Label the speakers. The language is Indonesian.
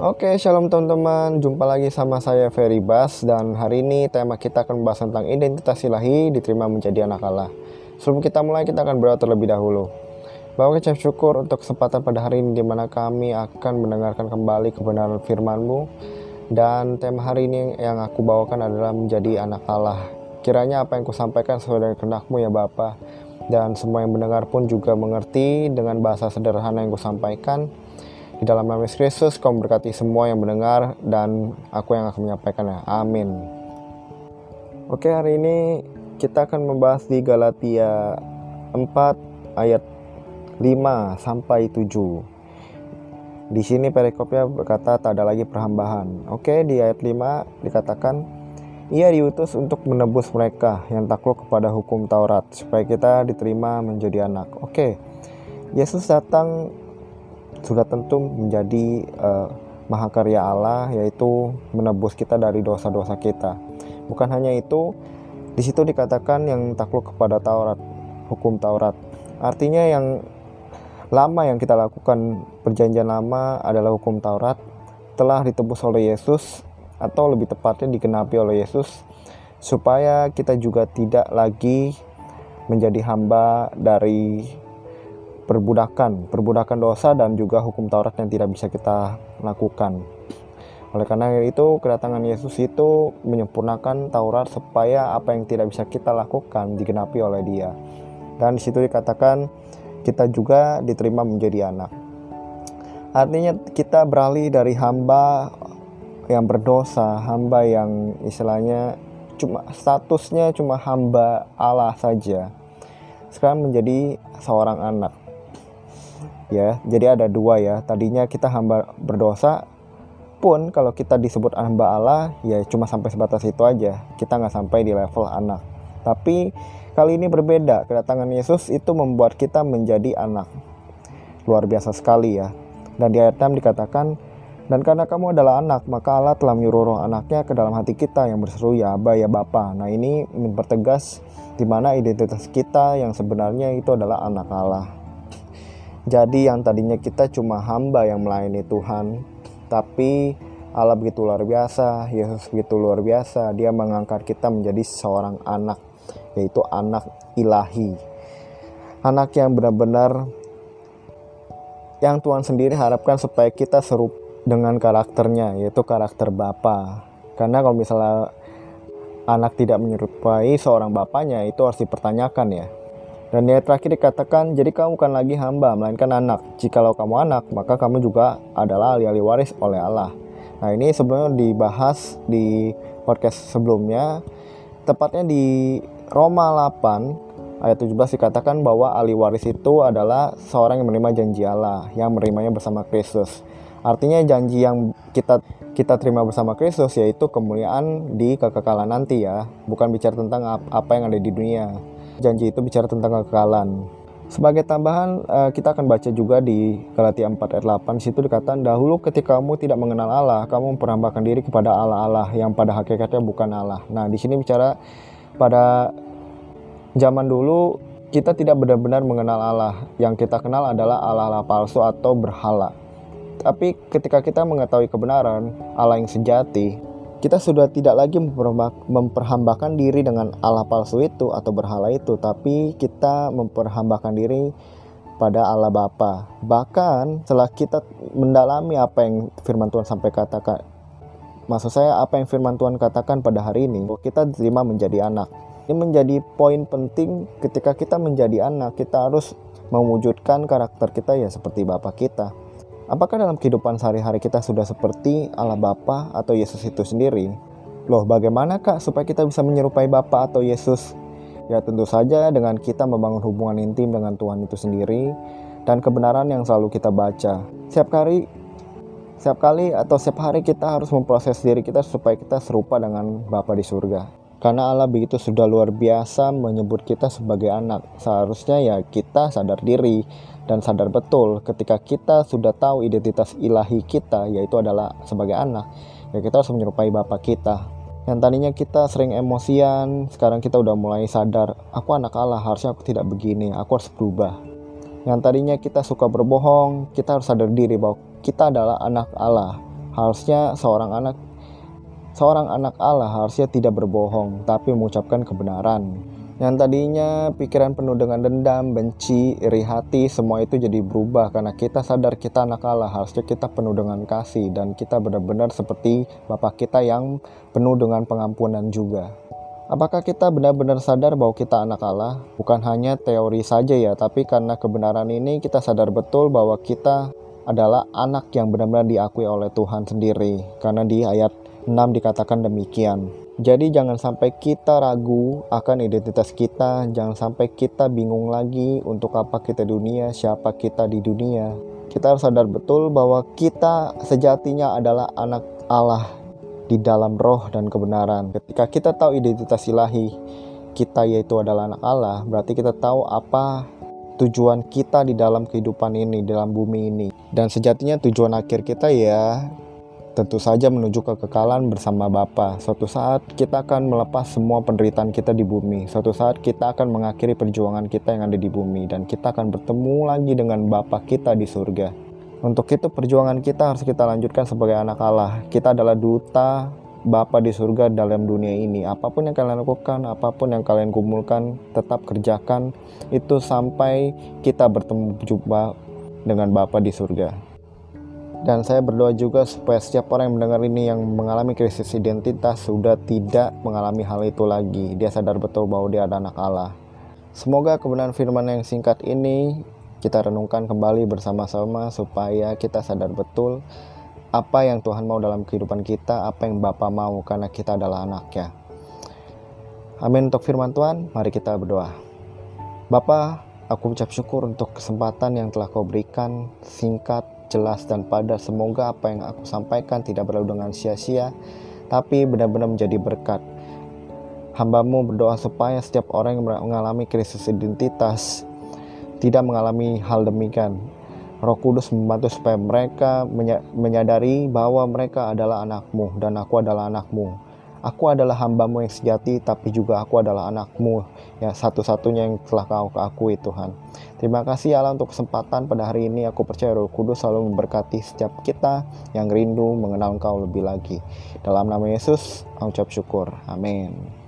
Speaker 1: Oke, shalom teman-teman. Jumpa lagi sama saya Ferry Bas dan hari ini tema kita akan membahas tentang identitas ilahi diterima menjadi anak Allah. Sebelum kita mulai, kita akan berdoa terlebih dahulu. Bapak kecap syukur untuk kesempatan pada hari ini di mana kami akan mendengarkan kembali kebenaran firman-Mu dan tema hari ini yang aku bawakan adalah menjadi anak Allah. Kiranya apa yang kusampaikan sesuai dengan kehendak-Mu ya Bapa dan semua yang mendengar pun juga mengerti dengan bahasa sederhana yang kusampaikan di dalam nama Yesus kau berkati semua yang mendengar dan aku yang akan menyampaikannya. Amin. Oke, hari ini kita akan membahas di Galatia 4 ayat 5 sampai 7. Di sini perikopnya berkata tak ada lagi perhambahan. Oke, di ayat 5 dikatakan ia diutus untuk menebus mereka yang takluk kepada hukum Taurat supaya kita diterima menjadi anak. Oke. Yesus datang sudah tentu menjadi uh, mahakarya Allah yaitu menebus kita dari dosa-dosa kita. Bukan hanya itu, di situ dikatakan yang takluk kepada Taurat, hukum Taurat. Artinya yang lama yang kita lakukan perjanjian lama adalah hukum Taurat telah ditebus oleh Yesus atau lebih tepatnya digenapi oleh Yesus supaya kita juga tidak lagi menjadi hamba dari perbudakan, perbudakan dosa dan juga hukum Taurat yang tidak bisa kita lakukan. Oleh karena itu, kedatangan Yesus itu menyempurnakan Taurat supaya apa yang tidak bisa kita lakukan digenapi oleh Dia. Dan di situ dikatakan kita juga diterima menjadi anak. Artinya kita beralih dari hamba yang berdosa, hamba yang istilahnya cuma statusnya cuma hamba Allah saja. Sekarang menjadi seorang anak ya. Jadi ada dua ya. Tadinya kita hamba berdosa pun kalau kita disebut hamba Allah ya cuma sampai sebatas itu aja. Kita nggak sampai di level anak. Tapi kali ini berbeda. Kedatangan Yesus itu membuat kita menjadi anak. Luar biasa sekali ya. Dan di ayat 6 dikatakan dan karena kamu adalah anak, maka Allah telah menyuruh roh anaknya ke dalam hati kita yang berseru ya Aba ya Bapa. Nah ini mempertegas di mana identitas kita yang sebenarnya itu adalah anak Allah. Jadi yang tadinya kita cuma hamba yang melayani Tuhan, tapi Allah begitu luar biasa, Yesus begitu luar biasa, dia mengangkat kita menjadi seorang anak, yaitu anak ilahi. Anak yang benar-benar yang Tuhan sendiri harapkan supaya kita serupa dengan karakternya, yaitu karakter Bapa. Karena kalau misalnya anak tidak menyerupai seorang bapaknya, itu harus dipertanyakan ya dan ayat terakhir dikatakan, jadi kamu bukan lagi hamba, melainkan anak. Jikalau kamu anak, maka kamu juga adalah ahli-ahli waris oleh Allah. Nah ini sebelumnya dibahas di podcast sebelumnya, tepatnya di Roma 8 ayat 17 dikatakan bahwa ahli waris itu adalah seorang yang menerima janji Allah, yang menerimanya bersama Kristus. Artinya janji yang kita kita terima bersama Kristus yaitu kemuliaan di kekekalan nanti ya, bukan bicara tentang apa yang ada di dunia janji itu bicara tentang kekekalan. Sebagai tambahan, eh, kita akan baca juga di Galatia 4 ayat 8. Situ dikatakan, dahulu ketika kamu tidak mengenal Allah, kamu memperhambakan diri kepada Allah-Allah yang pada hakikatnya bukan Allah. Nah, di sini bicara pada zaman dulu kita tidak benar-benar mengenal Allah. Yang kita kenal adalah Allah-Allah palsu atau berhala. Tapi ketika kita mengetahui kebenaran Allah yang sejati, kita sudah tidak lagi memperhambakan diri dengan Allah palsu itu atau berhala itu, tapi kita memperhambakan diri pada Allah Bapa. Bahkan setelah kita mendalami apa yang firman Tuhan sampai katakan, maksud saya apa yang firman Tuhan katakan pada hari ini, kita diterima menjadi anak. Ini menjadi poin penting ketika kita menjadi anak, kita harus mewujudkan karakter kita ya seperti Bapak kita. Apakah dalam kehidupan sehari-hari kita sudah seperti Allah Bapa atau Yesus itu sendiri? Loh, bagaimana kak supaya kita bisa menyerupai Bapa atau Yesus? Ya tentu saja dengan kita membangun hubungan intim dengan Tuhan itu sendiri dan kebenaran yang selalu kita baca. Setiap kali setiap kali atau setiap hari kita harus memproses diri kita supaya kita serupa dengan Bapa di surga. Karena Allah begitu sudah luar biasa menyebut kita sebagai anak. Seharusnya ya kita sadar diri dan sadar betul ketika kita sudah tahu identitas ilahi kita yaitu adalah sebagai anak ya kita harus menyerupai bapak kita yang tadinya kita sering emosian sekarang kita udah mulai sadar aku anak Allah harusnya aku tidak begini aku harus berubah yang tadinya kita suka berbohong kita harus sadar diri bahwa kita adalah anak Allah Harusnya seorang anak seorang anak Allah harusnya tidak berbohong, tapi mengucapkan kebenaran. Yang tadinya pikiran penuh dengan dendam, benci, iri hati, semua itu jadi berubah karena kita sadar kita anak Allah. Harusnya kita penuh dengan kasih dan kita benar-benar seperti Bapak kita yang penuh dengan pengampunan juga. Apakah kita benar-benar sadar bahwa kita anak Allah? Bukan hanya teori saja ya, tapi karena kebenaran ini kita sadar betul bahwa kita adalah anak yang benar-benar diakui oleh Tuhan sendiri. Karena di ayat 6 dikatakan demikian. Jadi jangan sampai kita ragu akan identitas kita, jangan sampai kita bingung lagi untuk apa kita di dunia, siapa kita di dunia. Kita harus sadar betul bahwa kita sejatinya adalah anak Allah di dalam roh dan kebenaran. Ketika kita tahu identitas ilahi, kita yaitu adalah anak Allah, berarti kita tahu apa tujuan kita di dalam kehidupan ini, dalam bumi ini. Dan sejatinya tujuan akhir kita ya tentu saja menuju kekekalan bersama Bapa. Suatu saat kita akan melepas semua penderitaan kita di bumi. Suatu saat kita akan mengakhiri perjuangan kita yang ada di bumi dan kita akan bertemu lagi dengan Bapa kita di surga. Untuk itu perjuangan kita harus kita lanjutkan sebagai anak Allah. Kita adalah duta Bapa di surga dalam dunia ini. Apa pun yang kalian lakukan, apa pun yang kalian kumpulkan, tetap kerjakan itu sampai kita bertemu jumpa dengan Bapa di surga. Dan saya berdoa juga supaya setiap orang yang mendengar ini yang mengalami krisis identitas sudah tidak mengalami hal itu lagi. Dia sadar betul bahwa dia adalah anak Allah. Semoga kebenaran firman yang singkat ini kita renungkan kembali bersama-sama supaya kita sadar betul apa yang Tuhan mau dalam kehidupan kita, apa yang Bapa mau karena kita adalah anaknya. Amin untuk firman Tuhan, mari kita berdoa. Bapa, aku ucap syukur untuk kesempatan yang telah kau berikan singkat jelas dan padat. Semoga apa yang aku sampaikan tidak berlalu dengan sia-sia, tapi benar-benar menjadi berkat. Hambamu berdoa supaya setiap orang yang mengalami krisis identitas tidak mengalami hal demikian. Roh Kudus membantu supaya mereka menyadari bahwa mereka adalah anakmu dan aku adalah anakmu Aku adalah hambamu yang sejati, tapi juga aku adalah anakmu, ya satu-satunya yang telah kau akui Tuhan. Terima kasih Allah untuk kesempatan pada hari ini. Aku percaya Roh Kudus selalu memberkati setiap kita yang rindu mengenal Engkau lebih lagi. Dalam nama Yesus, aku ucap syukur. Amin.